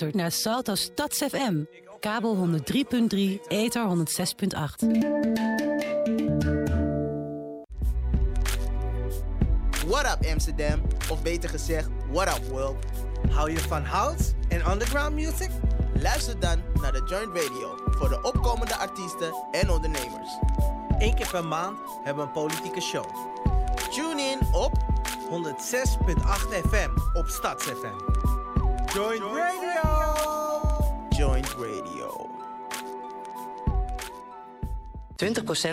luistert naar Salto Stads FM. Kabel 103.3, ether 106.8. What up Amsterdam? Of beter gezegd, what up world? Hou je van house en underground music? Luister dan naar de Joint Radio voor de opkomende artiesten en ondernemers. Eén keer per maand hebben we een politieke show. Tune in op 106.8 FM op Stads FM. Joint Radio! Joint Radio.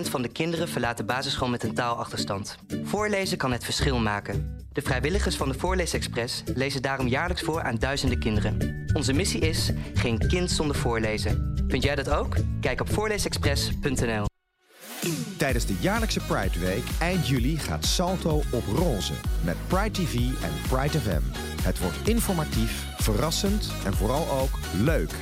20% van de kinderen verlaat de basisschool met een taalachterstand. Voorlezen kan het verschil maken. De vrijwilligers van de Voorleesexpress lezen daarom jaarlijks voor aan duizenden kinderen. Onze missie is geen kind zonder voorlezen. Vind jij dat ook? Kijk op voorleesexpress.nl. Tijdens de jaarlijkse Pride Week eind juli gaat Salto op roze met Pride TV en Pride FM. Het wordt informatief, verrassend en vooral ook leuk.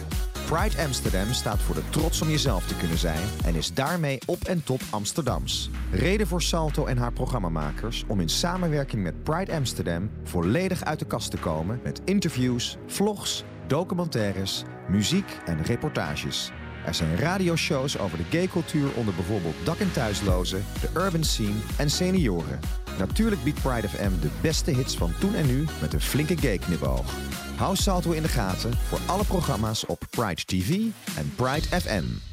Pride Amsterdam staat voor de trots om jezelf te kunnen zijn en is daarmee op en top Amsterdams. Reden voor Salto en haar programmamakers om in samenwerking met Pride Amsterdam volledig uit de kast te komen met interviews, vlogs, documentaires, muziek en reportages. Er zijn radioshows over de gaycultuur onder bijvoorbeeld dak- en thuislozen, de urban scene en senioren. Natuurlijk biedt Pride FM de beste hits van toen en nu met een flinke gay-knipoog. Hou Salto in de gaten voor alle programma's op Pride TV en Pride FM.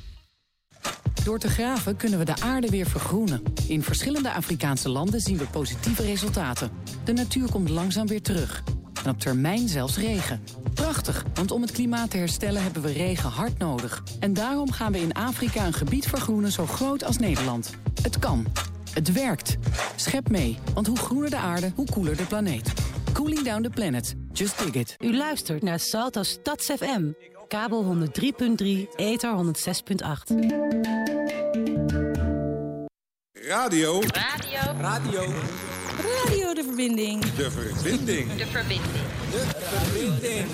Door te graven kunnen we de aarde weer vergroenen. In verschillende Afrikaanse landen zien we positieve resultaten. De natuur komt langzaam weer terug. En op termijn zelfs regen. Prachtig, want om het klimaat te herstellen hebben we regen hard nodig. En daarom gaan we in Afrika een gebied vergroenen zo groot als Nederland. Het kan. Het werkt. Schep mee, want hoe groener de aarde, hoe koeler de planeet. Cooling down the planet. Just dig it. U luistert naar Salto Stads FM. Kabel 103.3, ether 106.8. Radio. Radio. Radio. Radio de verbinding. De verbinding. De verbinding. De verbinding.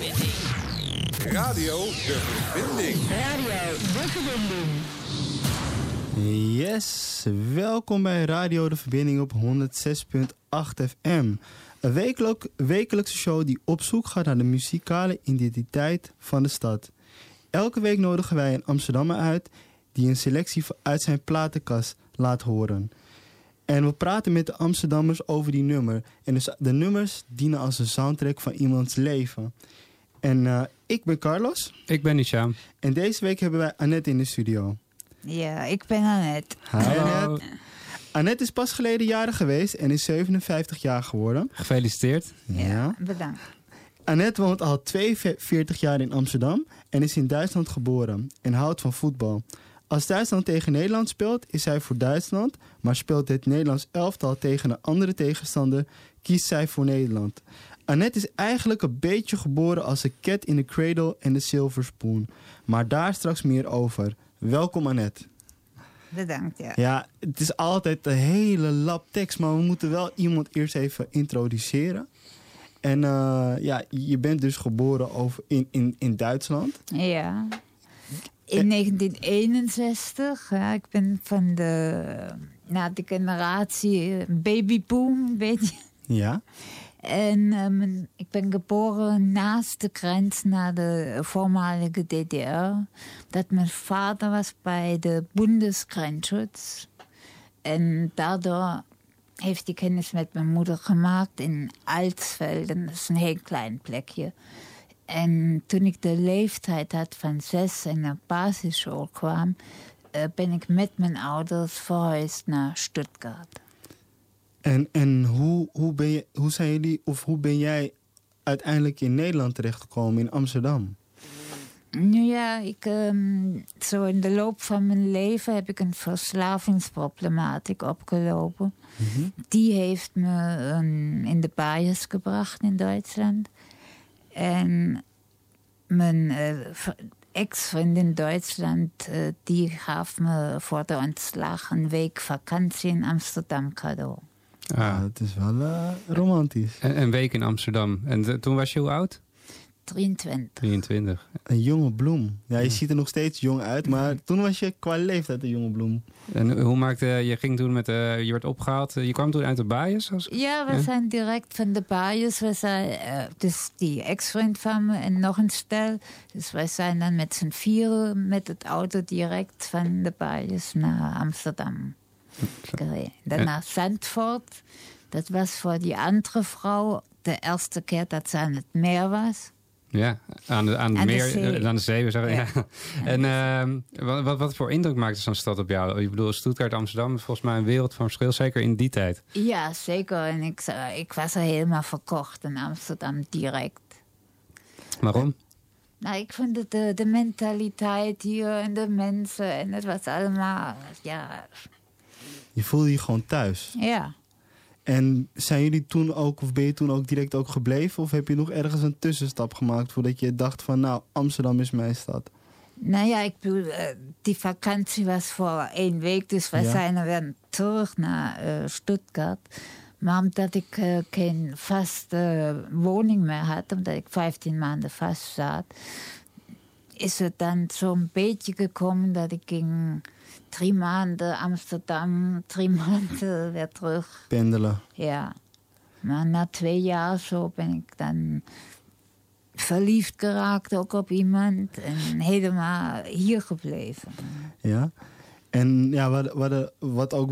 Radio de verbinding. Radio de verbinding. Yes, welkom bij Radio De Verbinding op 106.8 FM. Een wekelijk, wekelijkse show die op zoek gaat naar de muzikale identiteit van de stad. Elke week nodigen wij een Amsterdammer uit die een selectie uit zijn platenkast laat horen. En we praten met de Amsterdammers over die nummer. En dus de nummers dienen als een soundtrack van iemands leven. En eh, ik ben Carlos. Ik ben Nisha. En deze week hebben wij Annette in de studio. Ja, ik ben Annette. Hi Annette. Annette is pas geleden jarig geweest en is 57 jaar geworden. Gefeliciteerd. Ja. Bedankt. Annette woont al 42 jaar in Amsterdam en is in Duitsland geboren en houdt van voetbal. Als Duitsland tegen Nederland speelt, is zij voor Duitsland, maar speelt het Nederlands elftal tegen een andere tegenstander, kiest zij voor Nederland. Annette is eigenlijk een beetje geboren als een cat in the cradle en de silver spoon. Maar daar straks meer over. Welkom Annette. Bedankt, ja. Ja, het is altijd een hele lap tekst, maar we moeten wel iemand eerst even introduceren. En uh, ja, je bent dus geboren over in, in, in Duitsland. Ja. In 1961. Ja, ik ben van de, na de generatie babyboom, weet je. Ja. En um, ik ben geboren naast de grens naar de voormalige DDR. Dat mijn vader was bij de Bundesgrenzschutz. En daardoor heeft hij kennis met mijn moeder gemaakt in Altsvelden. Dat is een heel klein plekje. En toen ik de leeftijd had van zes en naar basisschool kwam... Uh, ben ik met mijn ouders verhuisd naar Stuttgart. En, en hoe, hoe, ben je, hoe zijn jullie, of hoe ben jij uiteindelijk in Nederland terechtgekomen, in Amsterdam? Nu ja, ik, um, zo in de loop van mijn leven heb ik een verslavingsproblematiek opgelopen. Mm -hmm. Die heeft me um, in de bias gebracht in Duitsland. En mijn uh, ex-vriend in Duitsland, uh, die gaf me voor de ontslag een week vakantie in Amsterdam cadeau. Ah, het is wel uh, romantisch. Een, een, week in Amsterdam. En de, toen was je hoe oud? 23. 23. Een jonge bloem. Ja, je Ja. ziet er nog steeds jong uit, maar toen was je qua leeftijd een jonge bloem. En hoe maakte je ging toen met eh, je werd opgehaald? eh, Je kwam toen uit de baaiers? Als... Ja, we Ja. zijn direct van de baaiers. We zijn, eh, dus die ex-vriend van me en nog een stel. Dus wij zijn dan met z'n vieren met het auto direct van de baaiers naar Amsterdam gereden. Daarna Zandvoort. Dat was voor die andere vrouw de eerste keer dat ze aan het meer was. Ja, aan de, aan de Aan de meer, zee. eh, aan de zee. We zeggen, ja. Ja. En ehm, wat, wat, wat voor indruk maakte zo'n stad op jou? Ik bedoel, Stuttgart, Amsterdam, volgens mij een wereld van verschil, zeker in die tijd. Ja, zeker. En ik, eh, ik was er helemaal verkocht in Amsterdam direct. Waarom? Nou, ik vind het de, de mentaliteit hier en de mensen en het was allemaal, ja, Je voelde je gewoon thuis. ja. En zijn jullie toen ook, of ben je toen ook direct ook gebleven? Of heb je nog ergens een tussenstap gemaakt voordat je dacht van, nou, Amsterdam is mijn stad? Nou ja, ik bedoel, eh, die vakantie was voor één week, dus wij Ja. zijn er weer terug naar eh, Stuttgart. Maar omdat ik eh, geen vaste woning meer had, omdat ik 15 maanden vast zat, is het dan zo'n beetje gekomen dat ik ging drie maanden Amsterdam, drie maanden weer terug. Pendelen. Ja. Maar na twee jaar zo ben ik dan verliefd geraakt ook op iemand en helemaal hier gebleven. Ja. En ja, wat, wat, wat ook,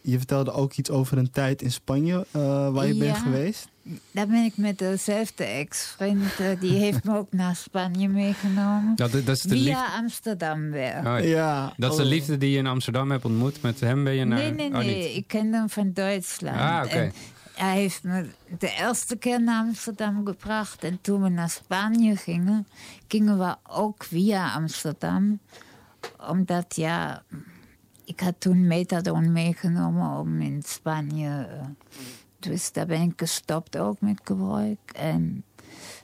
je vertelde ook iets over een tijd in Spanje eh, waar je bent Ja. geweest. Daar ben ik met dezelfde ex-vriend, eh, die heeft me ook naar Spanje meegenomen. Dat, dat is de Via liefde. Amsterdam weer. Oh, Ja. Dat is de Oh. liefde die je in Amsterdam hebt ontmoet. Met hem ben je naar. Nee, nee, Oh, nee. niet. ik ken hem van Duitsland. Ah, oké. En hij heeft me de eerste keer naar Amsterdam gebracht. En toen we naar Spanje gingen, gingen we ook via Amsterdam. Omdat, ja, ik had toen methadon meegenomen om in Spanje... eh, dus daar ben ik gestopt ook met gebruik. En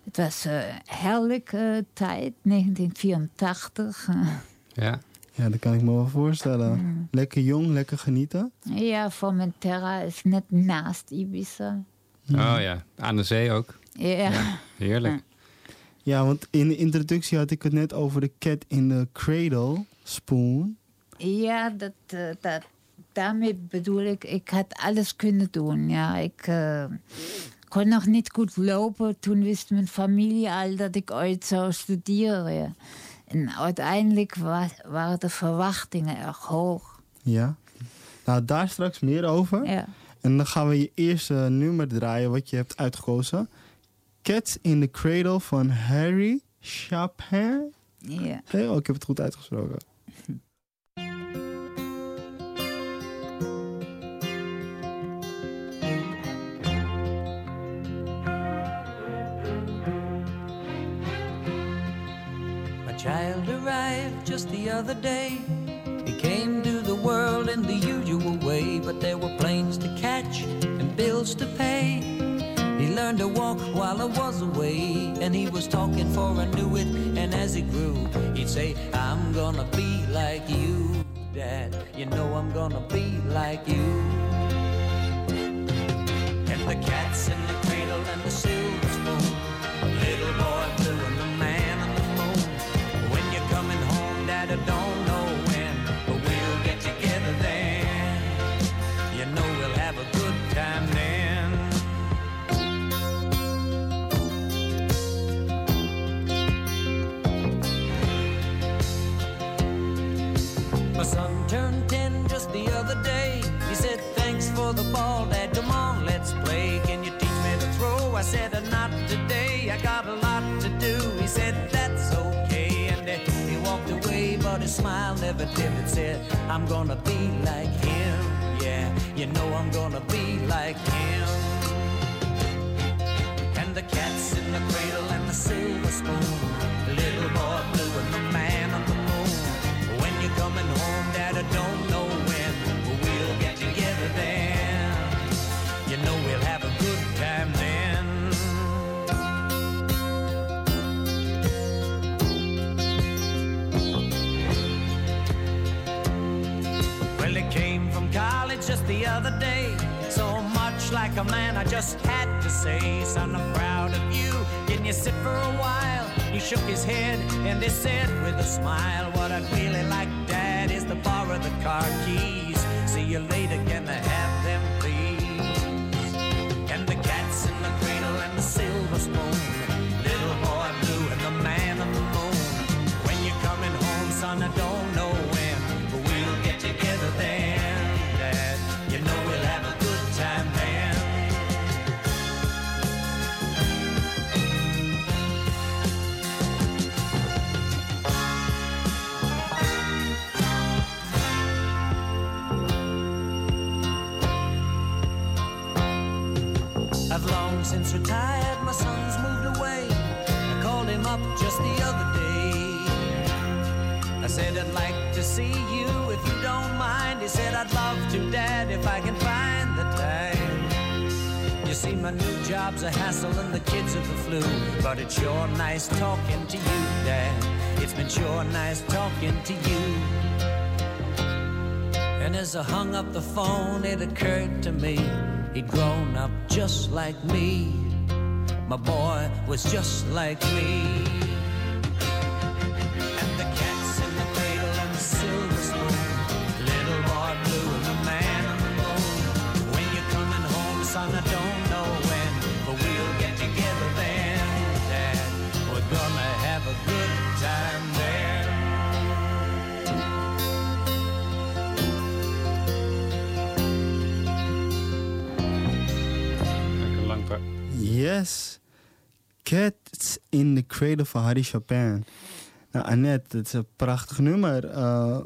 het was een heerlijke tijd, 1984. Ja. Ja, dat kan ik me wel voorstellen. Mm. Lekker jong, lekker genieten. Ja, Formentera is net naast Ibiza. Oh ja, aan de zee ook. Ja. Heerlijk. Ja, want in de introductie had ik het net over de cat in the cradle spoon. Ja, dat, eh, dat, daarmee bedoel ik, ik had alles kunnen doen. Ja, ik eh, kon nog niet goed lopen. Toen wist mijn familie al dat ik ooit zou studeren. En uiteindelijk wa- waren de verwachtingen erg hoog. Ja. Nou, daar straks meer over. Ja. En dan gaan we je eerste nummer draaien wat je hebt uitgekozen. Cats in the Cradle van Harry Chapin. Ja. Hey, oh, ik heb het goed uitgesproken. child arrived just the other day. He came to the world in the usual way, but there were planes to catch and bills to pay. He learned to walk while I was away, and he was talking for I knew it. And as he grew, he'd say, I'm gonna be like you, Dad. You know I'm gonna be like you. And the cats in smile never. Said, I'm gonna be like him. Yeah, you know I'm gonna be like him. And the cat's in the cradle and the silver spoon. Little boy blue and the man the day. So much like a man, I just had to say, son, I'm proud of you. You you sit for a while, he shook his head and he said with a smile, What I'd really like, Dad, is to borrow the car keys. See you later, can I have to see you if you don't mind. He said, I'd love to, Dad, if I can find the time. You see, my new job's a hassle and the kids are the flu. But it's sure nice talking to you, Dad. It's been sure nice talking to you. And as I hung up the phone, it occurred to me he'd grown up just like me. My boy was just like me. Yes. Cats in the Cradle van Harry Chopin. Nou, Annette, het is een prachtig nummer. Eh,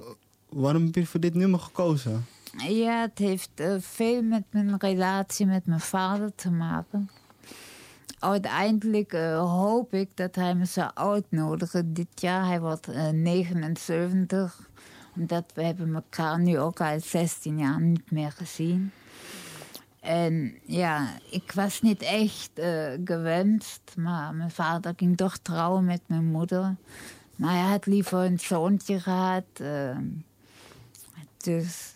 waarom heb je voor dit nummer gekozen? Ja, het heeft eh, veel met mijn relatie met mijn vader te maken. Uiteindelijk eh, hoop ik dat hij me zou uitnodigen dit jaar. Hij wordt eh, 79. Omdat we hebben elkaar nu ook al 16 jaar niet meer gezien. En ja, ik was niet echt eh, gewenst. Maar mijn vader ging toch trouwen met mijn moeder. Maar hij had liever een zoontje gehad. eh, dus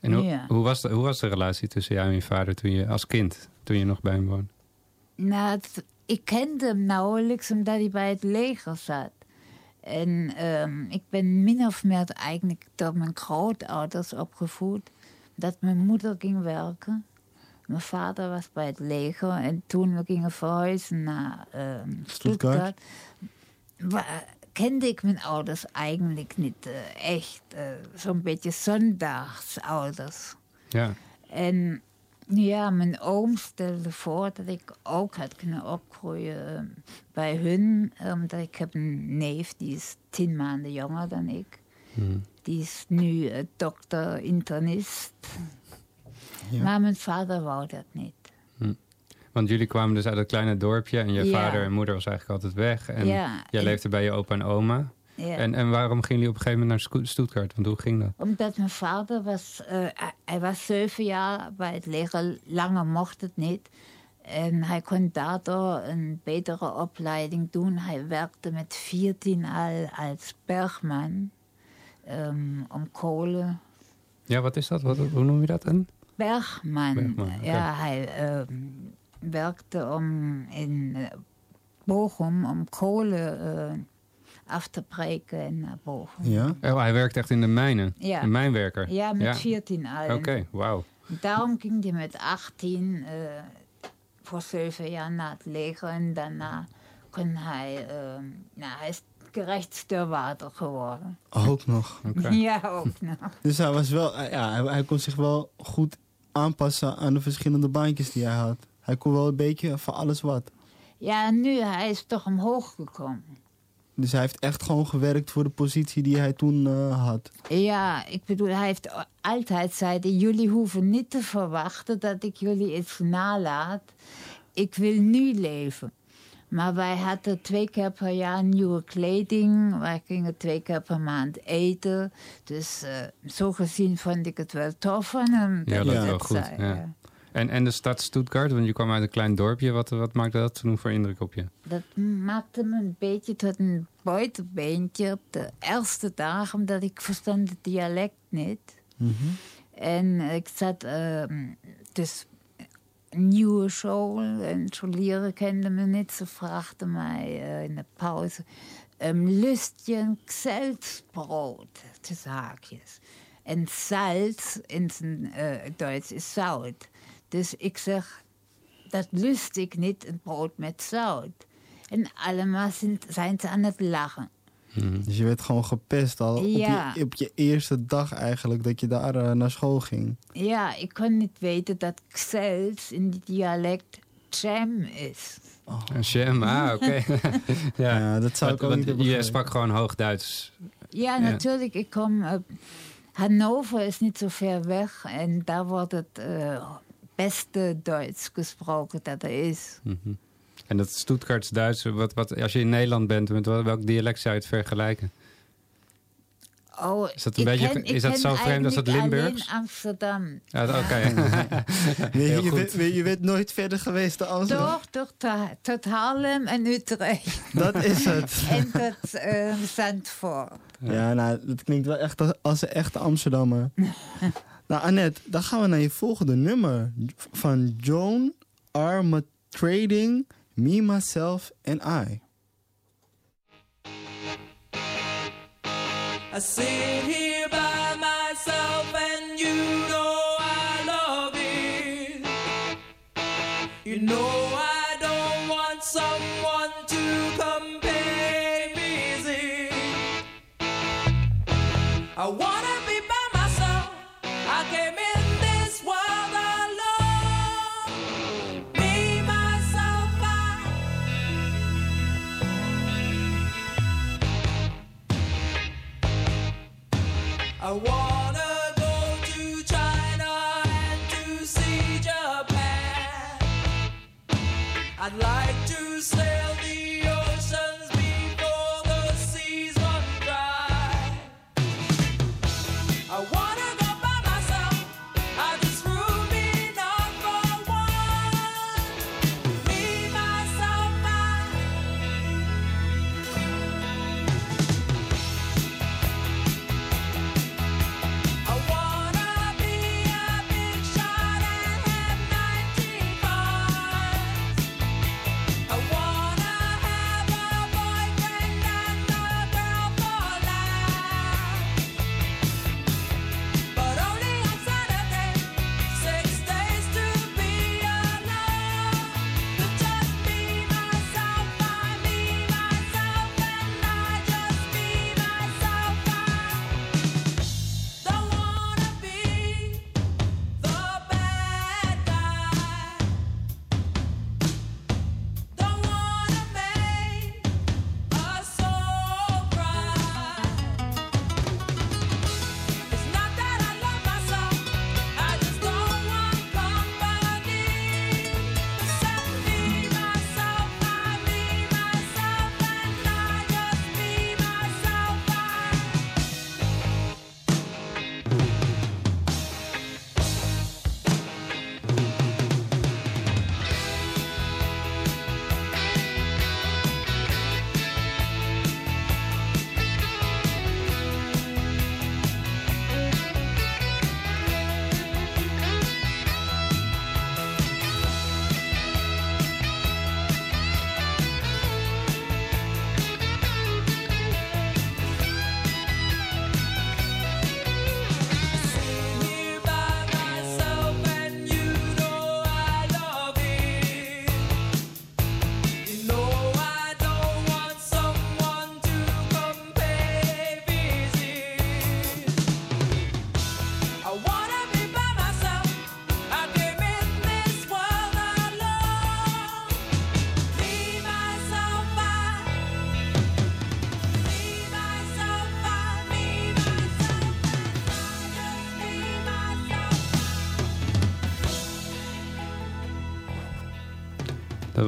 En hoe, Ja. hoe, was de, hoe was de relatie tussen jou en je vader toen je als kind, toen je nog bij hem woonde? Nou, het- ik kende hem nauwelijks omdat hij bij het leger zat. En ehm, ik ben min of meer eigenlijk door mijn grootouders opgevoed. Dat mijn moeder ging werken. Mijn vader was bij het leger. En toen we gingen verhuizen naar ehm Stuttgart. Kende ik mijn ouders eigenlijk niet eh, echt. eh, Zo'n beetje zondagsouders. Ja. En ja, mijn oom stelde voor dat ik ook had kunnen opgroeien eh, bij hun. Omdat ik heb een neef, die is tien maanden jonger dan ik. Hmm. Die is nu eh, dokter, internist. Ja. Maar mijn vader wou dat niet. Want jullie kwamen dus uit een kleine dorpje en je Ja. vader en moeder was eigenlijk altijd weg. En Ja, jij en- leefde bij je opa en oma. Ja. En, en waarom gingen jullie op een gegeven moment naar Stuttgart? Want hoe ging dat? Omdat mijn vader was, eh, hij- hij was zeven jaar bij het leger, langer mocht het niet. En hij kon daardoor een betere opleiding doen. Hij werkte met 14 al als bergman ehm, om kolen. Ja, wat is dat? Wat, hoe noem je dat? Een? Bergman. Bergman. Ja, hij ehm, werkte om in eh, Bochum om kolen eh, af te breken en naar Bochum. Ja? Oh, hij werkt echt in de mijnen. Ja. Een mijnwerker. Ja, met 14 al. Oké, wauw. Daarom ging hij met 18 eh, voor zeven jaar naar het leger. En daarna kon hij, eh, nou, hij is gerechtsdeurwaarder geworden. Ook nog. Ja, ook nog. Dus hij, was wel, eh, ja, hij, hij kon zich wel goed aanpassen aan de verschillende baantjes die hij had. Hij kon wel een beetje van alles wat. Ja, en nu hij is toch omhoog gekomen. Dus hij heeft echt gewoon gewerkt voor de positie die hij toen eh, had. Ja, ik bedoel, hij heeft altijd zeiden, jullie hoeven niet te verwachten dat ik jullie iets nalaat. Ik wil nu leven. Maar wij hadden twee keer per jaar nieuwe kleding. Wij gingen twee keer per maand eten. Dus eh, zo gezien vond ik het wel tof van hem. Ja, dat is wel goed. zei, ja. En, en de stad Stuttgart, want je kwam uit een klein dorpje. Wat, wat maakte dat toen voor indruk op je? Dat maakte me een beetje tot een buitenbeentje op de eerste dag, omdat ik verstond het dialect niet. En ik zat, ehm, dus nieuwe school en scholieren kenden me niet. Ze vraagden mij eh, in de pauze... Een zelfsbrood, tussen haakjes. Salz in zijn uh, Duits is zout. Dus ik zeg, dat lust ik niet, een brood met zout. En allemaal zijn, zijn ze aan het lachen. Dus je werd gewoon gepest al Ja. op, je, op je eerste dag eigenlijk dat je daar eh, naar school ging. Ja, ik kon niet weten dat zelfs in die dialect jam is. Een jam, ah, oké. ja. dat zou ik ook Want niet hebben Je begrepen. sprak gewoon hoog Duits. Ja, natuurlijk. Ik kom. eh, Hannover is niet zo ver weg en daar wordt het eh, beste Duits gesproken dat er is. Mhm. En dat Stuttgarts Duits, wat, wat, als je in Nederland bent, met wel- welk dialect zou je het vergelijken? Oh, Is dat een ik beetje- ken- is ik dat ken zo vreemd als dat Limburgs? Amsterdam. Ja, oké. Nee, je, je bent nooit verder geweest dan Amsterdam. Toch, toch, ta- tot Haarlem en Utrecht. Dat is het. en tot eh, Zandvoort. Ja, nou, dat klinkt wel echt als, als een echte Amsterdammer. nou, Annette, dan gaan we naar je volgende nummer. Van Joan Arma Trading, Me, Myself and I. I sit here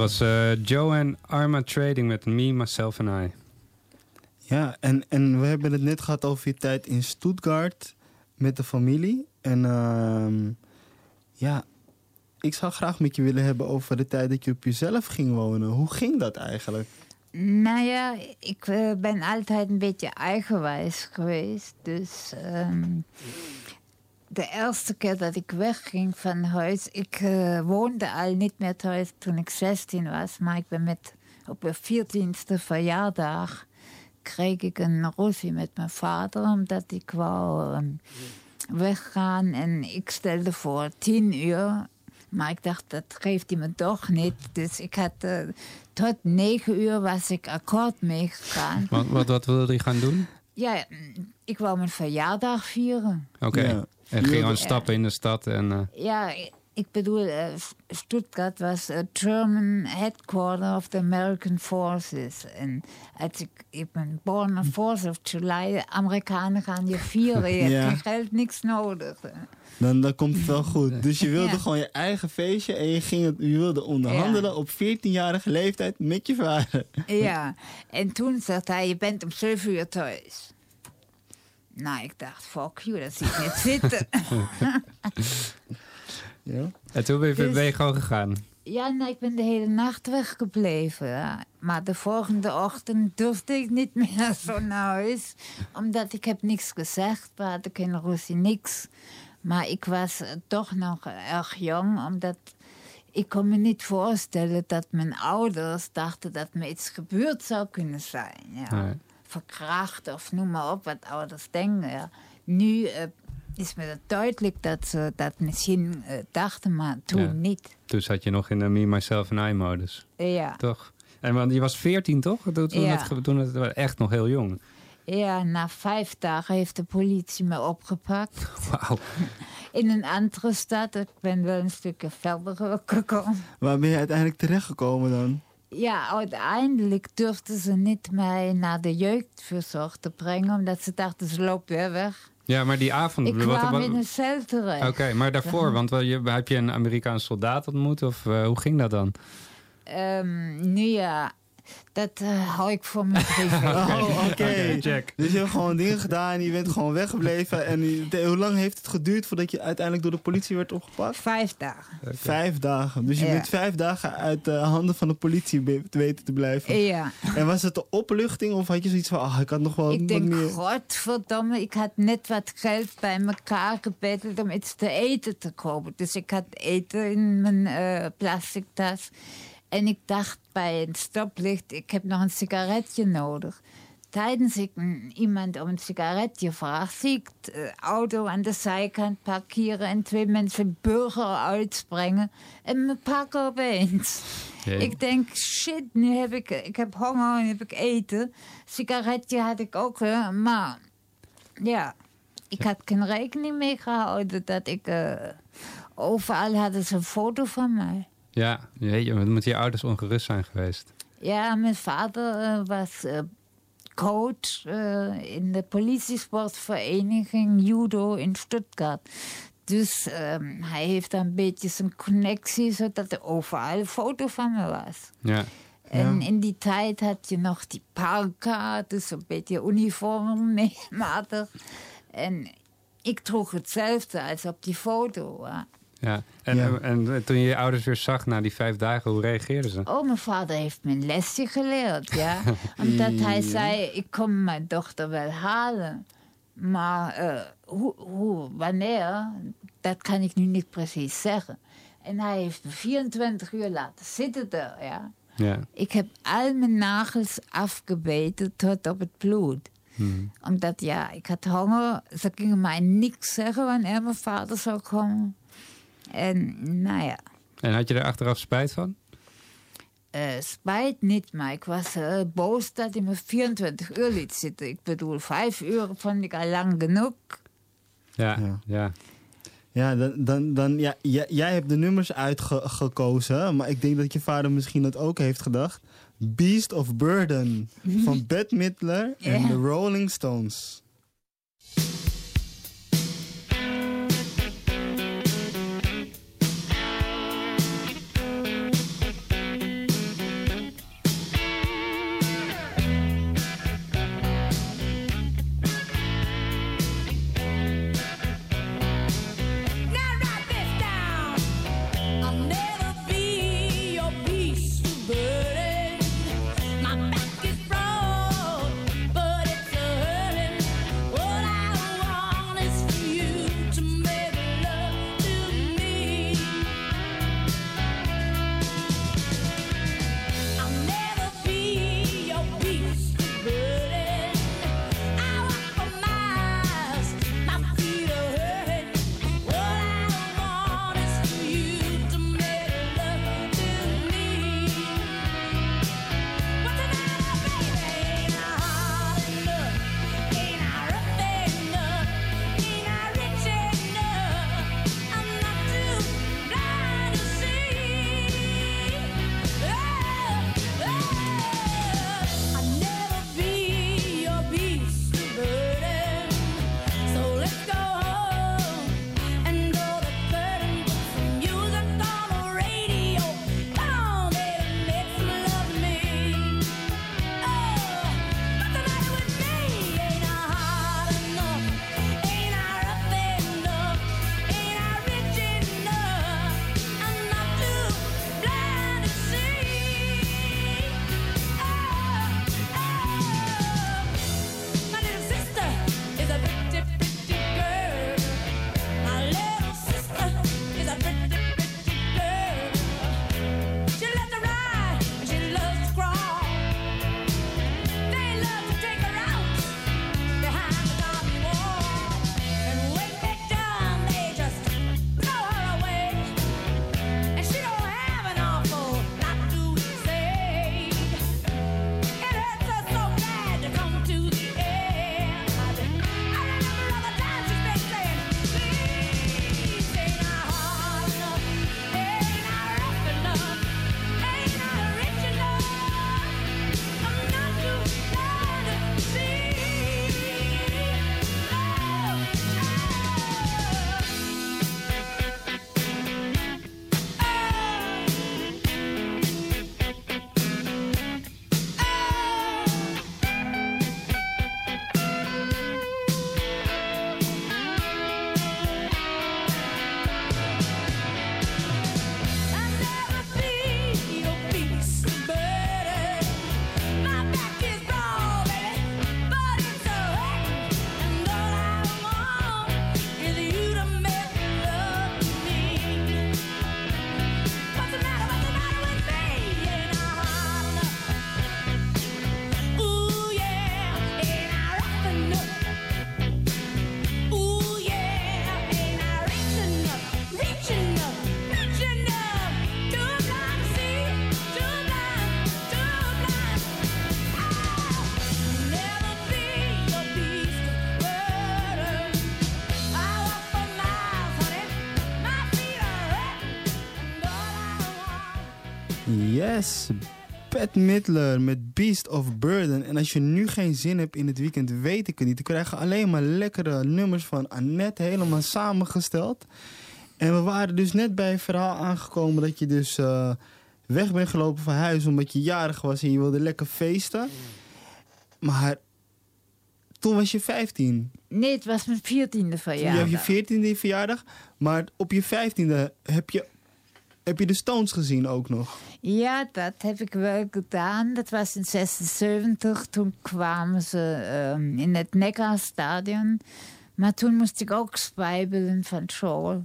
was eh Joanne Arma Trading met Me, Myself and I. Ja, en, en we hebben het net gehad over je tijd in Stuttgart met de familie. En ehm, ja, ik zou graag met je willen hebben over de tijd dat je op jezelf ging wonen. Hoe ging dat eigenlijk? Nou ja, ik eh, ben altijd een beetje eigenwijs geweest. Dus ehm, de eerste keer dat ik wegging van huis, ik eh, woonde al niet meer thuis toen ik 16 was, maar ik ben met op mijn 14e verjaardag kreeg ik een ruzie met mijn vader, omdat ik wou ehm, weggaan en ik stelde voor 10 uur. Maar ik dacht, dat geeft hij me toch niet. Dus ik had eh, tot 9 uur was ik akkoord meegegaan. Wat, wat, wat wilde hij gaan doen? Ja, ik wou mijn verjaardag vieren. Oké. Ja. En ging gewoon stappen in de stad en... eh, Ja, ik bedoel, eh, Stuttgart was het German headquarter of the American Forces. En als ik, ik ben born on 4th of July, Amerikanen gaan je vieren. Je Ja. hebt geen geld, niks nodig. Dan, dan komt het wel goed. Dus je wilde Ja. gewoon je eigen feestje en je, ging het, je wilde onderhandelen op 14-jarige leeftijd met je vader. Ja, en toen zegt hij, je bent om 7 uur thuis. Nou, ik dacht, fuck you, dat zie ik niet zitten. Ja. En toen ben je, Dus- ben je gewoon gegaan. Ja, nee, ik ben de hele nacht weggebleven. ja. Maar de volgende ochtend durfde ik niet meer zo naar huis. Omdat ik heb niks gezegd. We hadden geen ruzie, niks. Maar ik was eh, toch nog erg jong. Omdat ik kon me niet voorstellen dat mijn ouders dachten dat me iets gebeurd zou kunnen zijn. Ja. Nee. Verkracht of noem maar op wat ouders denken. Ja. Nu eh, is me dat duidelijk dat ze dat misschien eh, dachten, maar toen Ja. niet. Toen zat je nog in de me, myself en I-modus. Ja. Toch? En want je was 14, toch? Toen, toen, Ja. het, toen het echt nog heel jong. Ja, na vijf dagen heeft de politie me opgepakt. Wauw. In een andere stad. Ik ben wel een stukje verder gekomen. Waar ben je uiteindelijk terechtgekomen dan? Ja, uiteindelijk durfden ze niet mij naar de jeugdverzorg te brengen. Omdat ze dachten, ze loopt weer weg. Ja, maar die avond... Ik kwam wat- in een cel terecht. Oké, maar daarvoor, want wel, je, heb je een Amerikaans soldaat ontmoet? Of eh, hoe ging dat dan? Ehm, nu ja, dat eh, hou ik voor mijn privé. Oh, oké. Dus je hebt gewoon dingen gedaan en je bent gewoon weggebleven. En je- hoe lang heeft het geduurd voordat je uiteindelijk door de politie werd opgepakt? Vijf dagen. Vijf dagen. Dus je Ja. bent vijf dagen uit de handen van de politie weten te blijven. Ja. En was het de opluchting of had je zoiets van, ah, ik had nog wel Ik wat denk, meer... godverdomme, ik had net wat geld bij elkaar gebetteld om iets te eten te kopen. Dus ik had eten in mijn eh, plastic tas. En ik dacht bij een stoplicht, ik heb nog een sigaretje nodig. Tijdens ik iemand om een sigaretje vraag, zie ik de auto aan de zijkant parkeren en twee mensen burger uitspringen en me pakken opeens. Ik denk, shit, nu heb ik, ik heb honger en heb ik eten. Sigaretje had ik ook, hè, maar ja, ik had geen rekening mee gehouden dat ik... eh, overal hadden ze een foto van mij. Ja, jeetje, wat moeten je ouders ongerust zijn geweest? Ja, mijn vader eh, was eh, coach eh, in de politiesportvereniging judo in Stuttgart. Dus ehm, hij heeft een beetje zijn connectie, zodat er overal een foto van me was. Ja. En in die tijd had je nog die parka, dus een beetje uniformmatig. En ik droeg hetzelfde als op die foto. hè. Ja. En, Ja. en, en toen je je ouders weer zag na die vijf dagen, hoe reageerden ze? Oh, mijn vader heeft me een lesje geleerd, ja. Omdat hij zei, ik kom mijn dochter wel halen. Maar eh, hoe, hoe, wanneer, dat kan ik nu niet precies zeggen. En hij heeft me 24 uur laten zitten daar, ja. Ja. Ik heb al mijn nagels afgebeten tot op het bloed. Hmm. Omdat, ja, ik had honger. Ze gingen mij niks zeggen wanneer mijn vader zou komen. En, nou ja, En had je er achteraf spijt van? eh, spijt niet, maar ik was eh, boos dat hij me 24 uur liet zitten. Ik bedoel, vijf uur vond ik al lang genoeg. Ja, Ja. ja. Ja, dan, dan, dan, ja, jij, jij hebt de nummers uitgekozen, maar ik denk dat je vader misschien dat ook heeft gedacht. Beast of Burden van Bette Midler en Ja. de Rolling Stones. Bette Midler met Beast of Burden. En als je nu geen zin hebt in het weekend, weet ik het niet. We krijgen alleen maar lekkere nummers van Annette, helemaal samengesteld. En we waren dus net bij het verhaal aangekomen dat je dus eh, weg bent gelopen van huis omdat je jarig was en je wilde lekker feesten. Maar toen was je 15. Nee, het was mijn veertiende Toen je verjaardag. hebt je 14e verjaardag. Maar op je 15e heb je, heb je de Stones gezien ook nog. Ja, dat heb ik wel gedaan. Dat was in 76. Toen kwamen ze ehm, in het Neckarstadion. Maar toen moest ik ook spijbelen van school.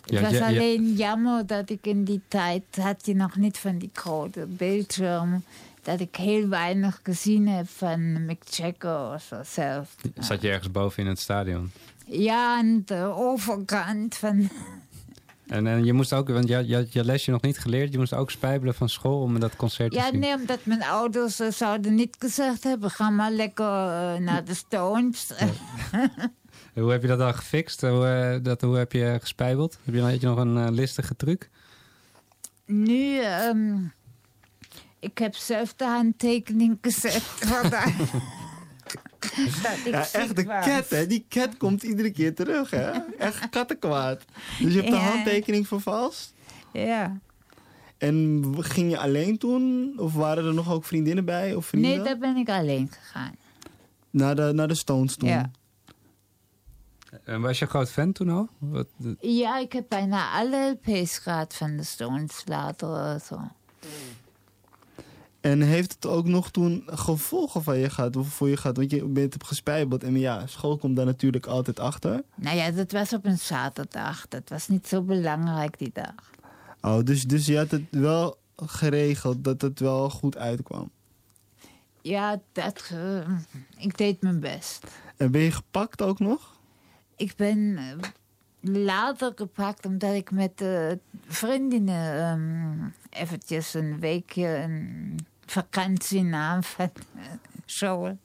Het Ja, was ja, ja. alleen jammer dat ik in die tijd... had je nog niet van die grote beeldschermen... dat ik heel weinig gezien heb van Mick Jagger of zo zelf. Zat je ergens boven in het stadion? Ja, aan de overkant van... En, en je moest ook, want je, je had je lesje nog niet geleerd, je moest ook spijbelen van school om dat concert Ja, te zien. nee, omdat mijn ouders eh, zouden niet gezegd hebben... ga maar lekker eh, naar de Stones. Hoe heb je dat dan gefixt? Hoe, eh, dat, hoe heb je gespijbeld? Heb je, had je nog een listige truc? Nu, ehm, ik heb zelf de handtekening gezet. Voor daar. dat ik Ja, echt de cat, hè? Die cat komt iedere keer terug, hè? Echt kattenkwaad. Dus je hebt de Ja. handtekening vervalst. Ja. En ging je alleen toen? Of waren er nog ook vriendinnen bij? Of vrienden? Nee, daar ben ik alleen gegaan. naar, de, naar de Stones toen? Ja. En was je groot fan toen al? Wat, Ja, ik heb bijna alle LP's gehad van de Stones later. Zo. En heeft het ook nog toen gevolgen van je gehad? Of voor je gehad? Want je bent op gespijbeld. En ja, school komt daar natuurlijk altijd achter. Nou ja, dat was op een zaterdag. Dat was niet zo belangrijk die dag. Oh, dus, dus je had het wel geregeld dat het wel goed uitkwam. Ja, dat, eh, ik deed mijn best. En ben je gepakt ook nog? Ik ben eh, later gepakt omdat ik met eh, vriendinnen ehm, eventjes een weekje een vakantie nam van uh, school.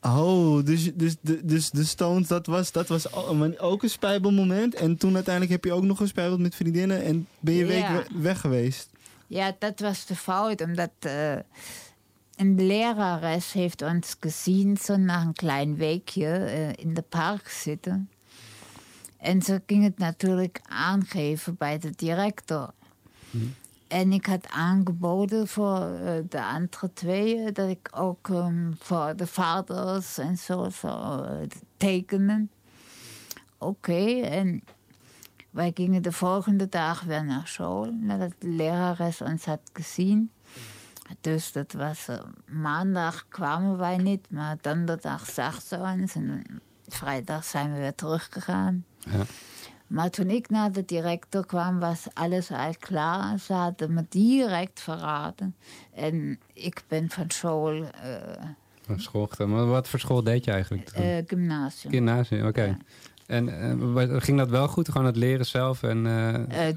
Oh, dus, dus, de, dus de Stones, dat was, dat was ook een spijbelmoment. En toen uiteindelijk heb je ook nog gespijbeld met vriendinnen. En ben je week Ja. we- weg geweest. Ja, dat was de fout, omdat eh, een lerares heeft ons gezien, zo na een klein weekje eh, in de park zitten. En ze ging het natuurlijk aangeven bij de directeur. En ik had aangeboden voor eh, de andere twee dat ik ook ehm, voor de vaders en zo zou eh, tekenen. Oké, en wij gingen de volgende dag weer naar school, nadat de lerares ons had gezien. Dus dat was eh, maandag kwamen wij niet, maar donderdag zag ze ons en vrijdag zijn we weer teruggegaan. Ja. Maar toen ik naar de directeur kwam, was alles al klaar. Ze hadden me direct verraden. En ik ben van school, eh, Van school. Maar wat voor school deed je eigenlijk? eh, gymnasium. Gymnasium, oké. En eh, ging dat wel goed? Gewoon het leren zelf? En,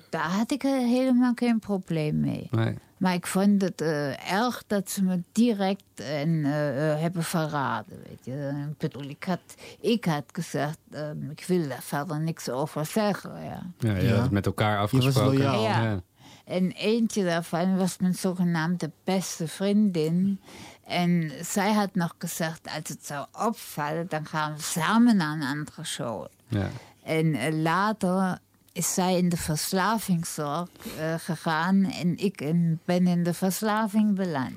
daar had ik helemaal geen probleem mee. nee. Maar ik vond het eh, erg dat ze me direct en, eh, eh, hebben verraden. Weet je. Ik bedoel, ik had, ik had gezegd, eh, ik wil daar verder niks over zeggen. Ja. Ja, je Ja. had het met elkaar was afgesproken. loyaal. Ja. En eentje daarvan was mijn zogenaamde beste vriendin. En zij had nog gezegd, als het zou opvallen, dan gaan we samen naar een andere show. Ja. En later is zij in de verslavingszorg eh, gegaan en ik in- ben in de verslaving beland.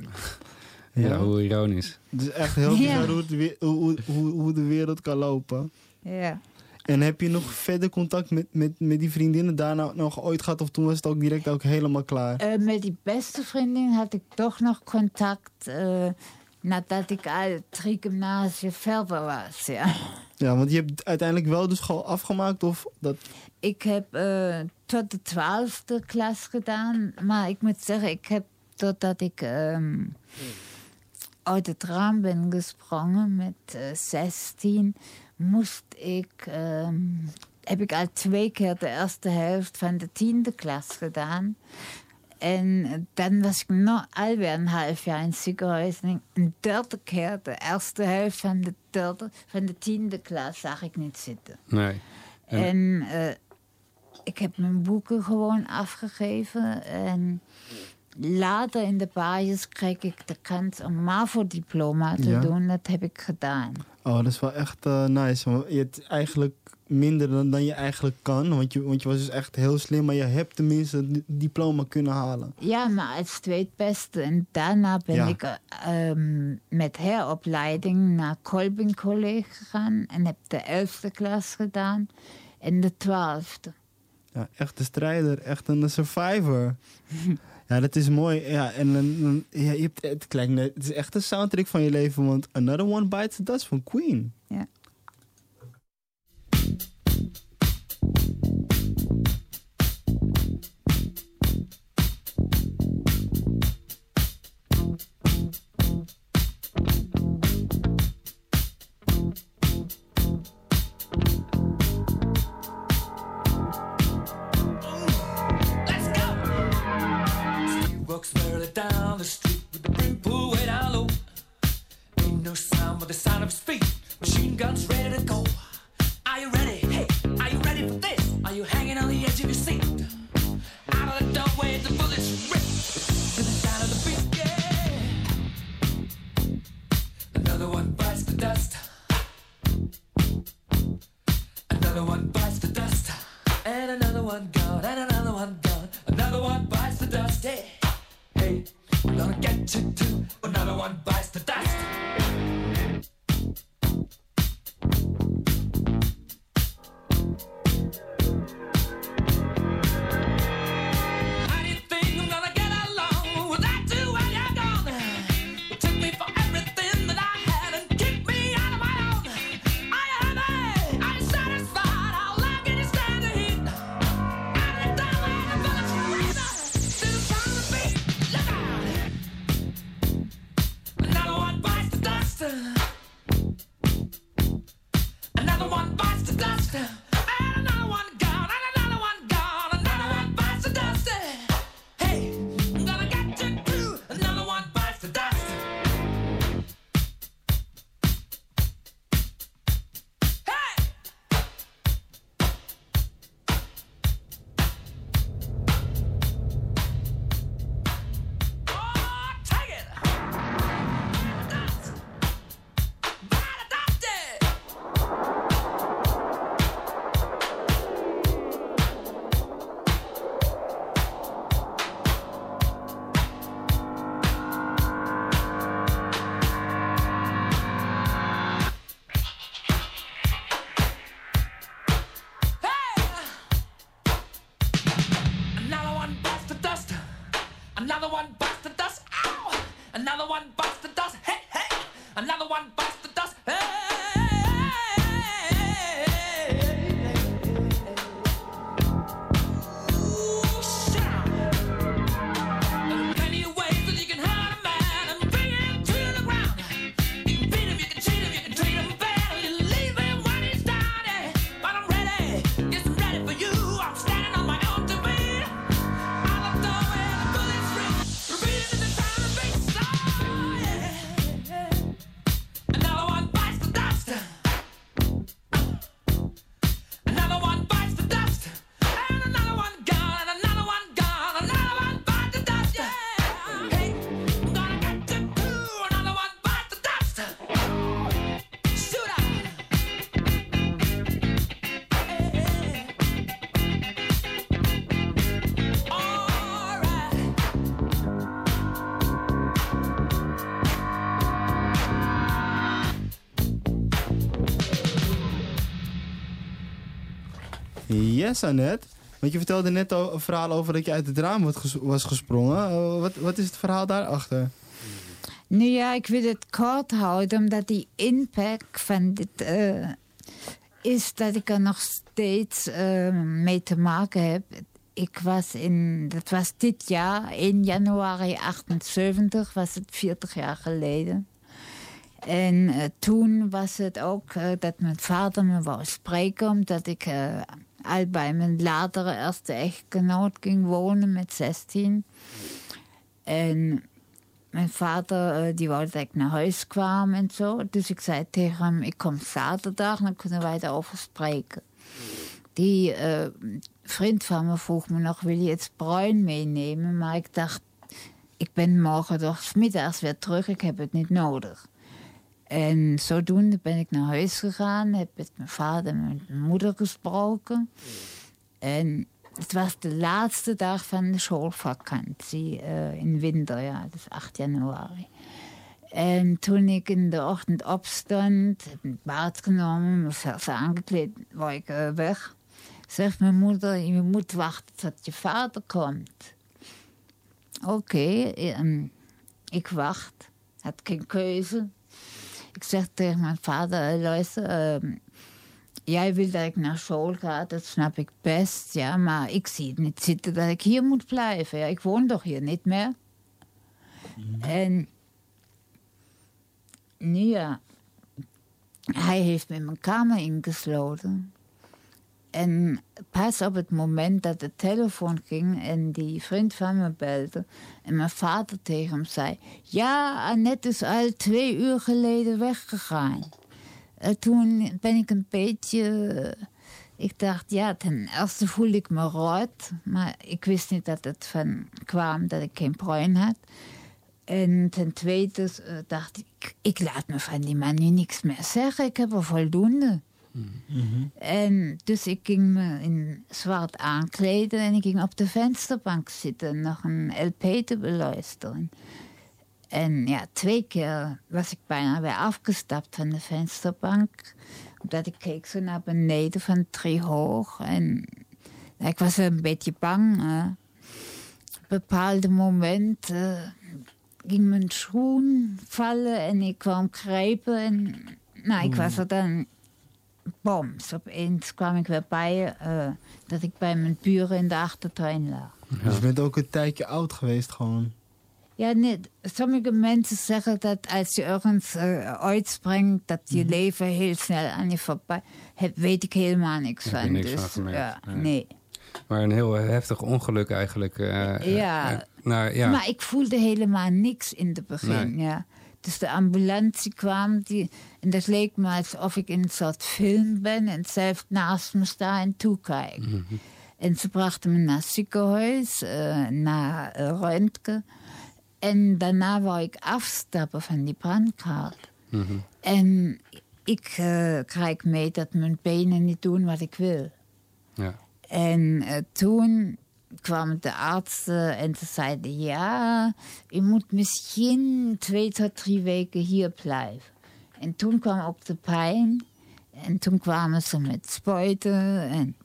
Ja, Ja. hoe ironisch. Het is echt heel Ja. bizar hoe, het we- hoe, hoe, hoe de wereld kan lopen. Ja. En heb je nog verder contact met, met, met die vriendinnen daarna nog ooit gehad? Of toen was het ook direct ook helemaal klaar? Eh, met die beste vriendin had ik toch nog contact eh, nadat ik al drie gymnasia verder was. Ja. Ja, want je hebt uiteindelijk wel de school afgemaakt of dat... Ik heb eh, tot de twaalfde klas gedaan, maar ik moet zeggen, ik heb totdat ik ehm, uit het raam ben gesprongen met eh, 16, moest ik, ehm, heb ik al twee keer de eerste helft van de tiende klas gedaan. En dan was ik nog alweer een half jaar in het ziekenhuis. En een derde keer, de eerste helft van de, derde, van de tiende klas, zag ik niet zitten. Nee. En- En eh, ik heb mijn boeken gewoon afgegeven. En later in de basis kreeg ik de kans om MAVO-diploma te Ja. doen. Dat heb ik gedaan. Oh, dat is wel echt eh, nice. Want je hebt eigenlijk minder dan, dan je eigenlijk kan. Want je, want je was dus echt heel slim. Maar je hebt tenminste het diploma kunnen halen. Ja, maar als tweetbeste. En daarna ben Ja. ik eh, ehm, met heropleiding naar Kolbing College gegaan. En heb de 11e klas gedaan. En de 12e. Ja, echt een strijder. Echt een survivor. ja, dat is mooi. Ja, en dan- dan- ja, je hebt, het, klinkt het is echt een soundtrack van je leven. Want Another One Bites the Dust van Queen. Ja. The sound of his feet. Machine guns ready Another one bites the dust. Ow! Another one bites the dust. Hey, hey! Another one bites the dust. Hey! Yes, Annette. Want je vertelde net al een verhaal over dat je uit het raam was ges- was gesprongen. Eh, wat, wat is het verhaal daarachter? Nu ja, ik wil het kort houden, omdat die impact van dit eh, is dat ik er nog steeds eh, mee te maken heb. Ik was in, dat was dit jaar, 1 januari 78, was het 40 jaar geleden. En toen was het ook dat mijn vader me wou spreken, omdat ik al bij mijn latere eerste echtgenoot ging wonen met 16. En mijn vader eh, die wou dat ik naar huis kwam en zo. Dus ik zei tegen hem, ik kom zaterdag, dan kunnen wij daarover. Die eh, vriend van me vroeg me nog, wil je het bruin meenemen? Maar ik dacht, ik ben morgen toch 's middags weer terug, ik heb het niet nodig. En zodoende ben ik naar huis gegaan, heb met mijn vader en met mijn moeder gesproken. En het was de laatste dag van de schoolvakantie eh, in winter, ja, dat is 8 januari. En toen ik in de ochtend opstond, heb een baard genomen, me vers aangekleed, wou ik eh, weg. Zegt mijn moeder, je moet wachten tot je vader komt. Oké, ehm, ik wacht. Had geen keuze. Ik zeg tegen mijn vader, "Eh, luister, ehm, jij wil dat ik naar school ga, dat snap ik best, ja, maar ik zie het niet zitten dat ik hier moet blijven. Ja, ik woon toch hier niet meer. En nu ja, hij heeft me mijn kamer ingesloten. En pas op het moment dat de telefoon ging en die vriend van me belde en mijn vader tegen hem zei: Ja, Annette is al twee uur geleden weggegaan. En toen ben ik een beetje. eh, Ik dacht, ja, ten eerste voelde ik me rood, maar ik wist niet dat het van kwam dat ik geen bruin had. En ten tweede eh, dacht ik, ik laat me van die man nu niks meer zeggen. Ik heb er voldoende. En dus ik ging me in zwart aankleden en ik ging op de vensterbank zitten, nog een LP te beluisteren. En ja, twee keer was ik bijna weer afgestapt van de vensterbank. Omdat ik keek zo naar beneden van drie hoog. En ja, ik was een beetje bang. hè. Op een bepaald moment eh, ging mijn schoen vallen en ik kwam grijpen. En nou, ik was er dan boms. Opeens kwam ik weer bij eh, dat ik bij mijn buren in de achtertuin lag. Dus je bent ook een tijdje oud geweest gewoon. Ja, nee, sommige mensen zeggen dat als je ergens eh, uitspringt, dat je leven heel snel aan je voorbij. Heb, weet ik helemaal niks Heb je van. niks dus, van gemerkt, ja, nee. nee. Maar een heel heftig ongeluk eigenlijk. eh, Ja. nou, ja. Maar ik voelde helemaal niks in het begin. Nee. Ja. Dus de ambulance kwam die, en dat leek me alsof ik in een soort film ben en zelf naast me sta en toekijk. Mhm. En ze brachten me naar het ziekenhuis, naar uh, Röntgen. En daarna wou ik afstappen van die brandkaart. Mhm. En ik eh, krijg mee dat mijn benen niet doen wat ik wil. Ja. En toen kwamen de artsen en ze zeiden: Ja, u moet misschien twee tot drie weken hier blijven. En toen kwam ook de pijn. En toen kwamen ze met spuiten. En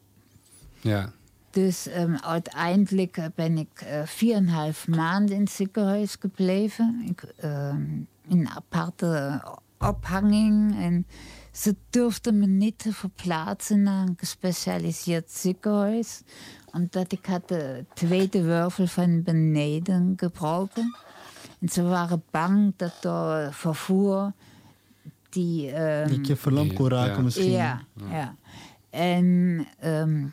ja. dus ehm, uiteindelijk ben ik eh, viereinhalf maanden in het ziekenhuis gebleven. Ik, ehm, in een aparte ophanging. En ze durfden me niet te verplaatsen naar een gespecialiseerd ziekenhuis. Omdat ik had de tweede wervel van beneden gebroken. En ze waren bang dat door vervoer die... ehm, Dat je verlamd kon raken misschien. ja, ja. En ehm,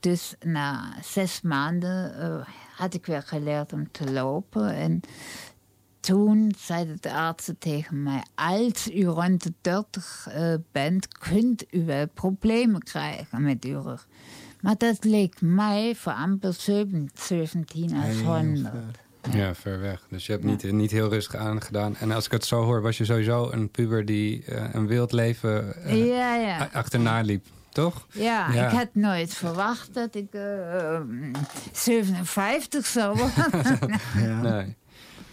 dus na zes maanden eh, had ik weer geleerd om te lopen. En toen zeiden de artsen tegen mij: Als u rond de 30 eh, bent, kunt u wel problemen krijgen met uw rug. Maar dat leek mij voor amper 17 als Heel 100. Ja, ver weg. Dus je hebt niet, niet heel rustig aangedaan. En als ik het zo hoor, was je sowieso een puber die eh, een wild leven eh, Ja, achterna liep, toch? Ja, ik had nooit verwacht dat ik eh, eh, 57 zou worden. Nee.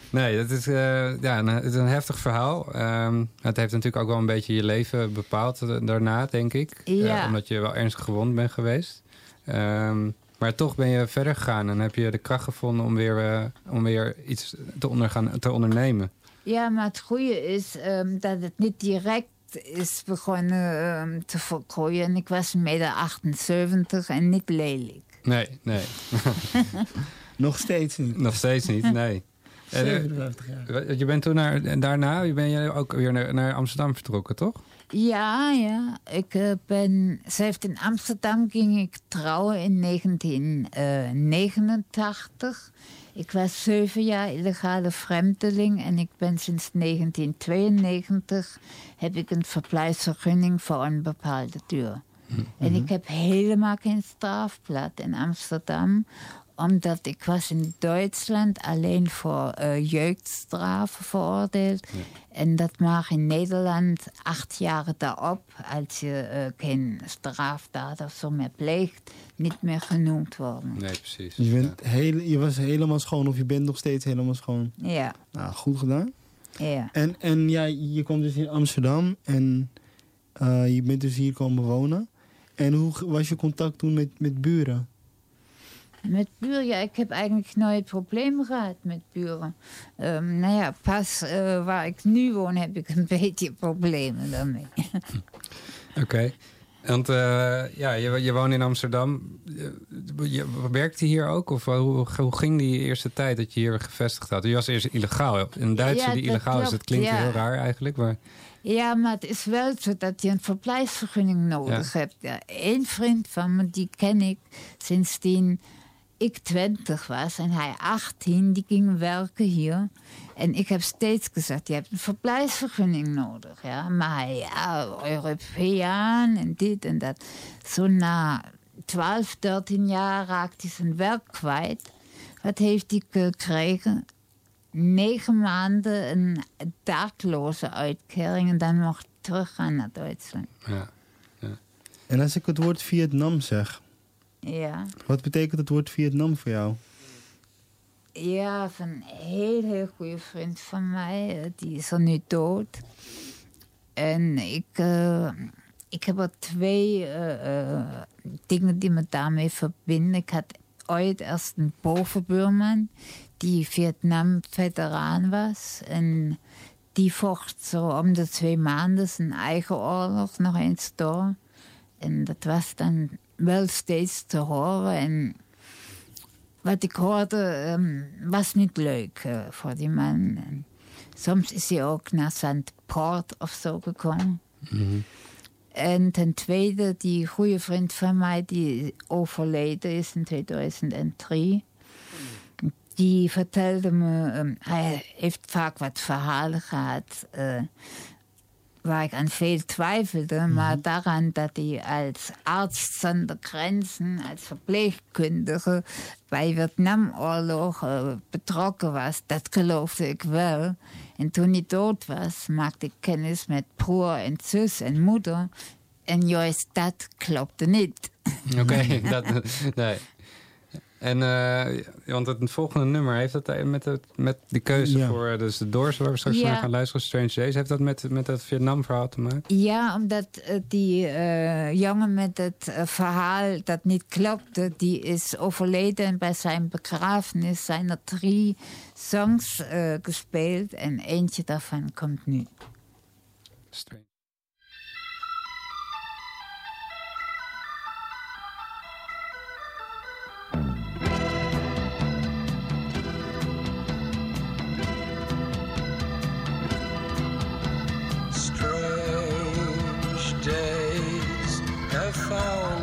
Nee, dat is, eh, ja, een, het is een heftig verhaal. Ehm, het heeft natuurlijk ook wel een beetje je leven bepaald eh, daarna, denk ik. Eh, omdat je wel ernstig gewond bent geweest. Ehm, maar toch ben je verder gegaan en heb je de kracht gevonden om weer, eh, om weer iets te, ondergaan, te ondernemen. Ja, maar het goede is ehm, dat het niet direct is begonnen ehm, te vergroeien. En ik was 1,78 meter en niet lelijk. Nee, nee. Nog steeds niet. Nog steeds niet, nee. En, eh, 57 jaar. Je bent toen naar, daarna ben je ook weer naar, naar Amsterdam vertrokken, toch? Ja, ja. Ik eh, ben... Zelfs in Amsterdam ging ik trouwen in 1989. Ik was zeven jaar illegale vreemdeling en ik ben sinds 1992 heb ik een verblijfsvergunning voor een bepaalde duur. En ik heb helemaal geen strafblad in Amsterdam. Omdat ik was in Duitsland alleen voor eh, jeugdstrafen veroordeeld. En dat mag in Nederland acht jaar daarop, als je eh, geen strafdaad of zo meer pleegt, niet meer genoemd worden. Nee, precies. Je, bent heel, je was helemaal schoon of je bent nog steeds helemaal schoon. Ja, Nou, goed gedaan. ja. En, en ja, je komt dus in Amsterdam en eh, je bent dus hier komen wonen. En hoe was je contact toen met, met buren? Met buren, ja, ik heb eigenlijk nooit problemen gehad met buren. Ehm, nou ja, pas eh, waar ik nu woon heb ik een beetje problemen daarmee. Oké. Want eh, ja, je, je woont in Amsterdam. Je, je werkte hier ook? Of hoe, hoe ging die eerste tijd dat je hier gevestigd had? Je was eerst illegaal. Een Duitser Ja, die dat illegaal is, dat klopt, klinkt ja. heel raar eigenlijk. Maar Ja, maar het is wel zo dat je een verblijfsvergunning nodig Ja. hebt. Ja, Eén vriend van me, die ken ik sindsdien ik 20 was en hij 18, die ging werken hier. En ik heb steeds gezegd, je hebt een verblijfsvergunning nodig. Ja? Maar hij, ja, Europeaan en dit en dat. Zo na 12, 13 jaar raakte hij zijn werk kwijt. Wat heeft hij gekregen? negen maanden een dakloze uitkering en dan mocht ik teruggaan naar Duitsland. ja. En als ik het woord Vietnam zeg, Ja, wat betekent het woord Vietnam voor jou? ja van een heel, heel goede vriend van mij, eh, die is er nu dood. En ik, eh, ik heb er twee eh, dingen die me daarmee verbinden. Ik had ooit eerst een bovenbuurman die Vietnam-veteraan was. En die vocht zo om de twee maanden zijn eigen oorlog nog eens door. En dat was dan wel steeds te horen. En wat ik hoorde ehm, was niet leuk voor die man. En soms is hij ook naar. Port of zo gekomen. En ten tweede, die goede vriend van mij die overleden is in 2003. Die vertelde me, ehm, hij heeft vaak wat verhalen gehad eh, waar ik aan veel twijfelde, maar daaraan dat hij als arts zonder grenzen, als verpleegkundige bij Vietnamoorlog eh, betrokken was, dat geloofde ik wel. En toen hij dood was, maakte ik kennis met broer en zus en moeder. En juist dat klopte niet. Oké, dat, nee. En, eh, want het volgende nummer, heeft dat eh, met, het, met die keuze Ja. voor eh, dus de Doors, waar we straks Ja. naar gaan luisteren, Strange Days, heeft dat met, met het Vietnam-verhaal te maken? Ja, omdat die eh, jongen met het verhaal dat niet klopte, die is overleden. En bij zijn begrafenis zijn er drie songs eh, gespeeld. En eentje daarvan komt nu. Strange Oh.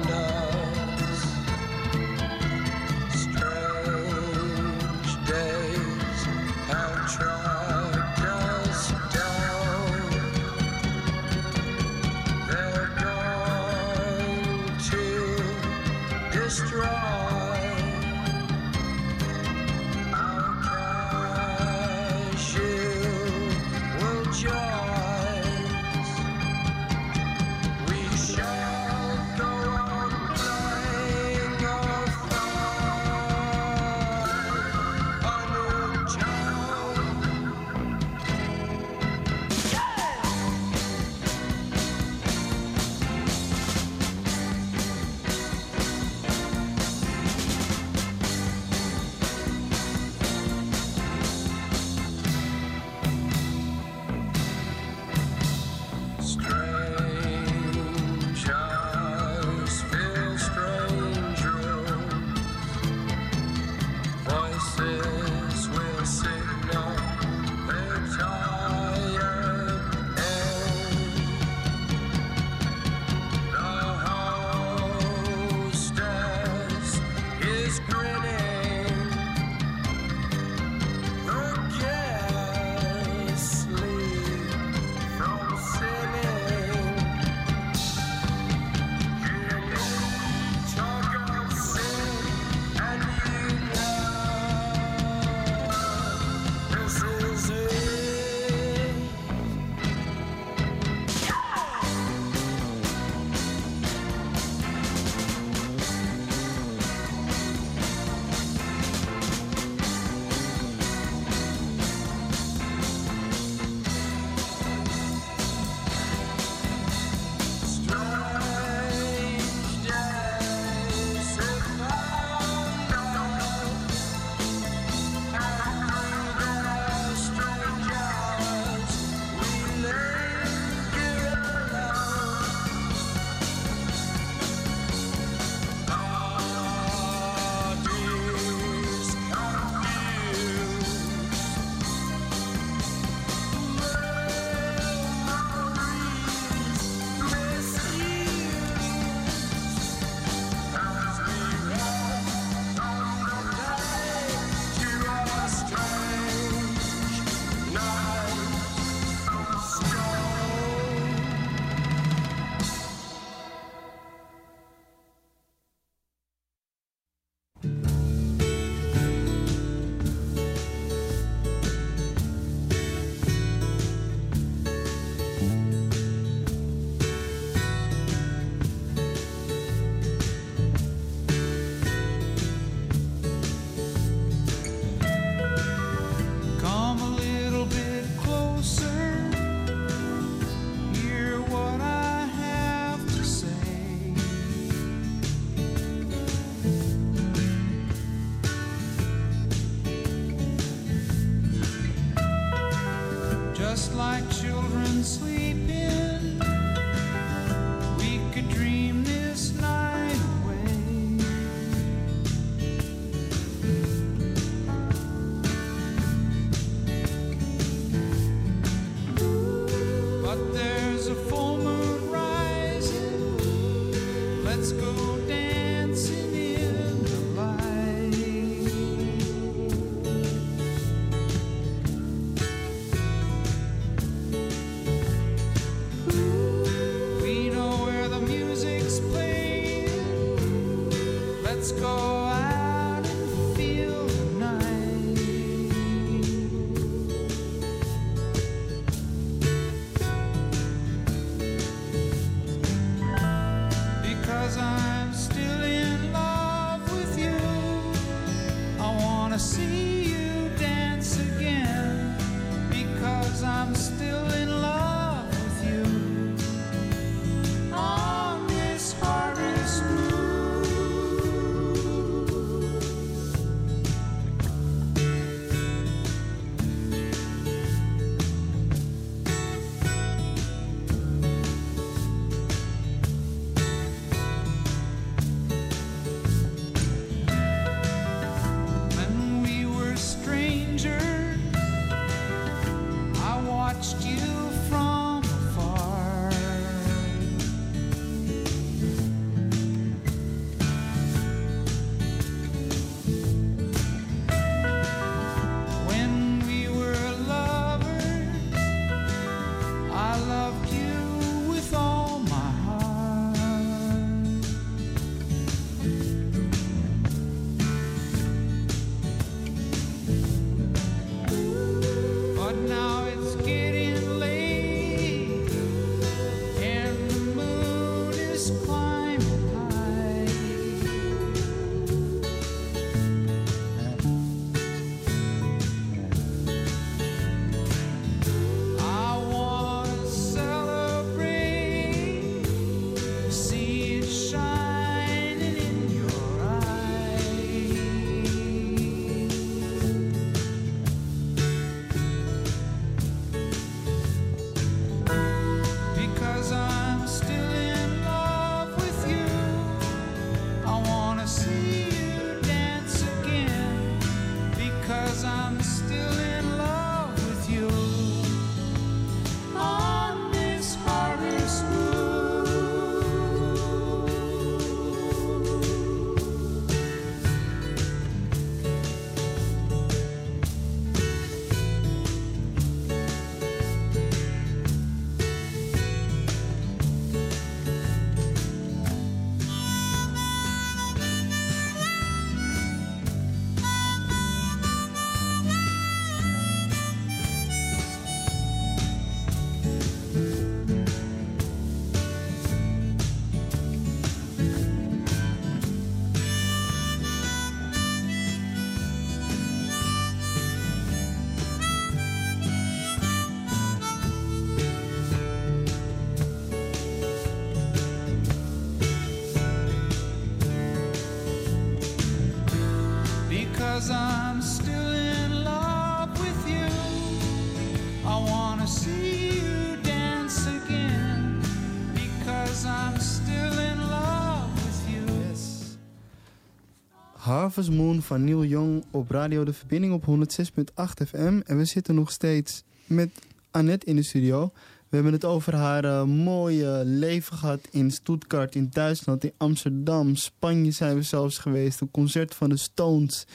Harvest Moon van Neil Young op Radio De Verbinding op 106.8 FM. En we zitten nog steeds met Annette in de studio. We hebben het over haar eh, mooie leven gehad in Stuttgart, in Duitsland, in Amsterdam. Spanje zijn we zelfs geweest. Een concert van de Stones.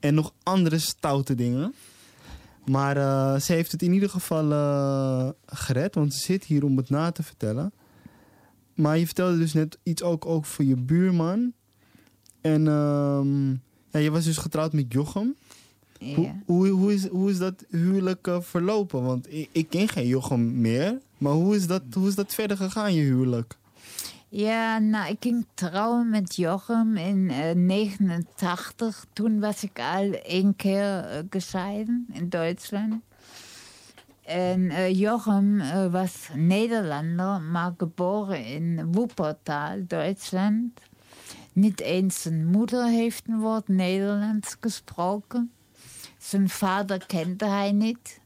En nog andere stoute dingen. Maar eh, ze heeft het in ieder geval eh, gered, want ze zit hier om het na te vertellen. Maar je vertelde dus net iets ook, ook voor je buurman. En ehm, ja, je was dus getrouwd met Jochem. Hoe, hoe, hoe, is, hoe is dat huwelijk eh, verlopen? Want ik, ik ken geen Jochem meer. Maar hoe is, dat, hoe is dat verder gegaan, je huwelijk? Ja, nou, ik ging trouwen met Jochem in eh 89. Toen was ik al één keer eh, gescheiden in Duitsland. En eh, Jochem eh, was Nederlander, maar geboren in Wuppertal, Duitsland. Niet eens zijn moeder heeft een woord Nederlands gesproken. Zijn vader kende hij niet.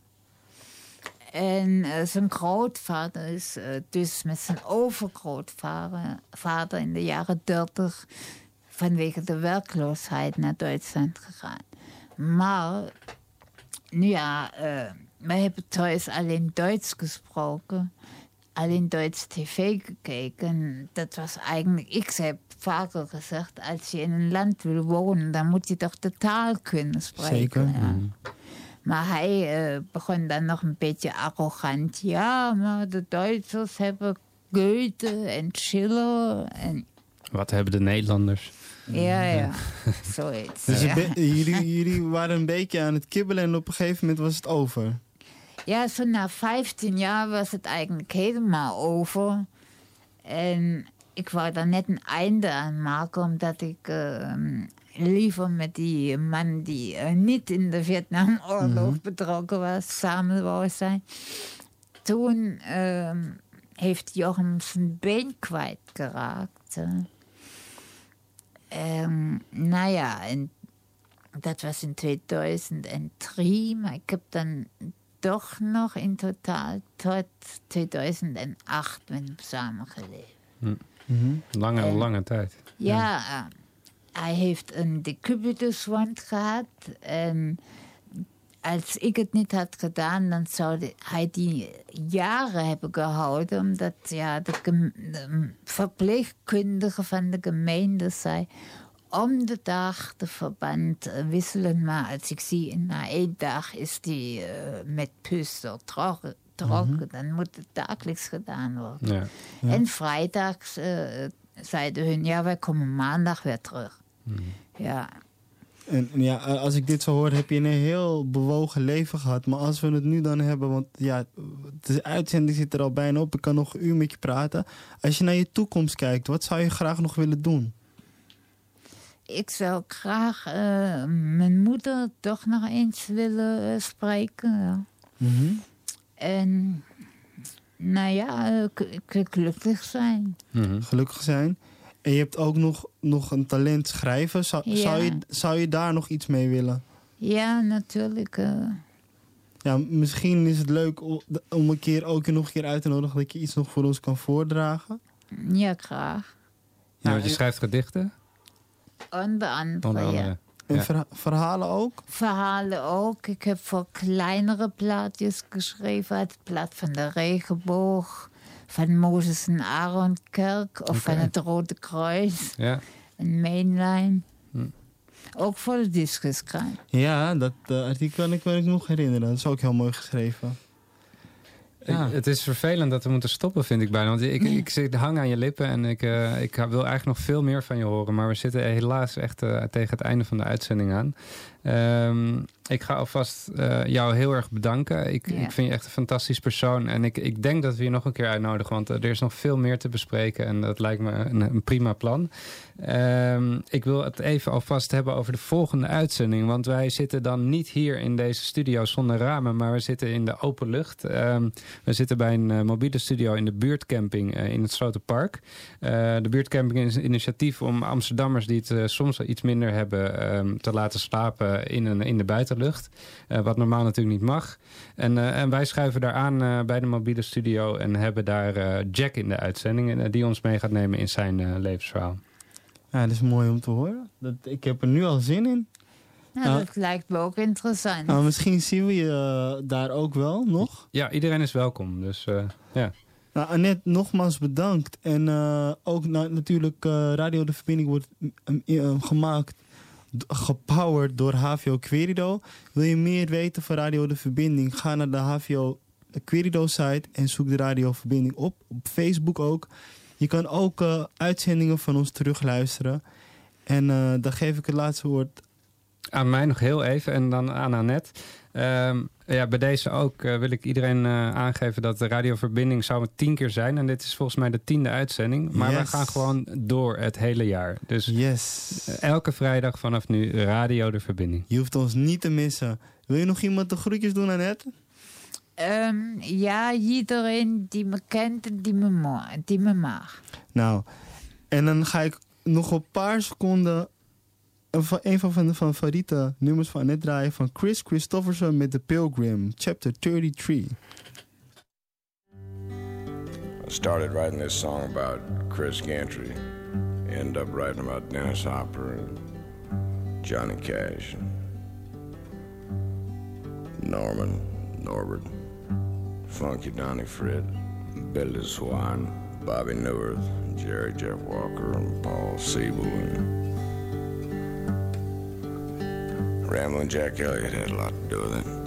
En zijn grootvader is eh, dus met zijn overgrootvader vader in de jaren 30 vanwege de werkloosheid naar Duitsland gegaan. Maar, nu ja, eh, wij hebben thuis alleen Duits gesproken, alleen Duits tv gekeken. Dat was eigenlijk, ik heb vaker gezegd, als je in een land wil wonen, dan moet je toch de taal kunnen spreken. Zeker. Ja. Maar hij eh, begon dan nog een beetje arrogant. Ja, maar de Duitsers hebben Goethe en Schiller. En, Wat hebben de Nederlanders? Ja, ja. Zoiets. Dus ja. jullie, jullie waren een beetje aan het kibbelen en op een gegeven moment was het over. Ja, zo na 15 jaar was het eigenlijk helemaal over. En ik wou daar net een einde aan maken, omdat ik ehm, liever met die man die eh, niet in de Vietnamoorlog Mhm. betrokken was, samen wou zijn. Toen ehm, heeft Jochem zijn been kwijtgeraakt. hè. En, nou ja, en dat was in 2003, maar ik heb dan toch nog in totaal tot 2008 met hem samengeleefd. Hm. Lange, En- lange tijd. Ja, eh, hij heeft een decubituswand gehad. En als ik het niet had gedaan, dan zou hij die jaren hebben gehouden. Omdat ja, de, de verpleegkundige van de gemeente zei... om de dag de verband eh, wisselen. Maar als ik zie, na één dag is die eh, met pus trokken. trokken Dan moet het dagelijks gedaan worden. Ja. Ja. En vrijdags eh, zeiden hun, ja, wij komen maandag weer terug. Ja, En en ja, als ik dit zo hoor, heb je een heel bewogen leven gehad. Maar als we het nu dan hebben, want ja, de uitzending zit er al bijna op. Ik kan nog een uur met je praten. Als je naar je toekomst kijkt, wat zou je graag nog willen doen? ik zou graag eh, mijn moeder toch nog eens willen eh, spreken. Ja. Mhm. En nou ja, gelukkig zijn. Gelukkig zijn. En je hebt ook nog, nog een talent schrijven. Zou, Ja. zou, je, zou je daar nog iets mee willen? Ja, natuurlijk. eh. Ja, misschien is het leuk om een keer ook je nog een keer uit te nodigen dat je iets nog voor ons kan voordragen. ja, graag. Ja, want je schrijft gedichten? Onder andere, Onder andere. ja. En Ja. verhalen ook? Verhalen ook. Ik heb voor kleinere plaatjes geschreven. Het blad van de regenboog. Van Mozes en Aaron Kerk. Of van het Rode Kruis. Ja. Een mainline. Hm. Ook voor de discuskrant. Ja, dat eh, artikel kan ik me nog herinneren. Dat is ook heel mooi geschreven. Ja. Ik- het is vervelend dat we moeten stoppen, vind ik bijna. Want ik, ik zit hang aan je lippen en ik, eh, ik wil eigenlijk nog veel meer van je horen. Maar we zitten helaas echt eh, tegen het einde van de uitzending aan. Ehm, ik ga alvast eh, jou heel erg bedanken. Ik, ik vind je echt een fantastisch persoon. En ik, ik denk dat we je nog een keer uitnodigen. Want eh, er is nog veel meer te bespreken. En dat lijkt me een, een prima plan. Ehm, ik wil het even alvast hebben over de volgende uitzending. Want wij zitten dan niet hier in deze studio zonder ramen. Maar we zitten in de open lucht. Ehm, we zitten bij een eh, mobiele studio in de buurtcamping in het Slotenpark. De buurtcamping is een initiatief om Amsterdammers die het soms wel iets minder hebben... te laten slapen in, een, in de buitenlucht. Eh, wat normaal natuurlijk niet mag. En, eh, en wij schuiven daar aan eh, bij de mobiele studio... en hebben daar eh, Jack in de uitzending... en, eh, die ons mee gaat nemen in zijn eh, levensverhaal. Ja, dat is mooi om te horen. Dat, ik heb er nu al zin in. Nou, dat lijkt me ook interessant. Nou, misschien zien we je eh, daar ook wel nog. Ja, iedereen is welkom. Dus eh, ja. Nou, Annette, nogmaals bedankt. En eh, ook na- natuurlijk, eh, Radio De Verbinding wordt mm, mm, eh, gemaakt, gepowered door HVO Querido. Wil je meer weten van Radio De Verbinding? Ga naar de HVO Querido site en zoek de Radio Verbinding op. Op Facebook ook. Je kan ook eh, uitzendingen van ons terugluisteren. En eh, dan geef ik het laatste woord Aan mij nog heel even en dan aan Annette. Ehm, ja, bij deze ook eh, wil ik iedereen eh, aangeven dat de radioverbinding zou het tien keer zijn. En dit is volgens mij de tiende uitzending. Maar we gaan gewoon door het hele jaar. Dus yes. elke vrijdag vanaf nu Radio de Verbinding. Je hoeft ons niet te missen. Wil je nog iemand de groetjes doen, Annette? Ehm, ja, iedereen die me kent en die me, die me mag. Nou, en dan ga ik nog een paar seconden een van van mijn favoriete nummers van net draaien van Chris Christofferson met The Pilgrim, chapter 33. I started writing this song about Chris Gantry. Ended up writing about Dennis Hopper and Johnny Cash. and Norman, Norbert, Funky Donnie Fred, Billy Swan, Bobby Newirth, Jerry Jeff Walker, and Paul Siebel. And Ramblin' Jack Elliott had a lot to do with it.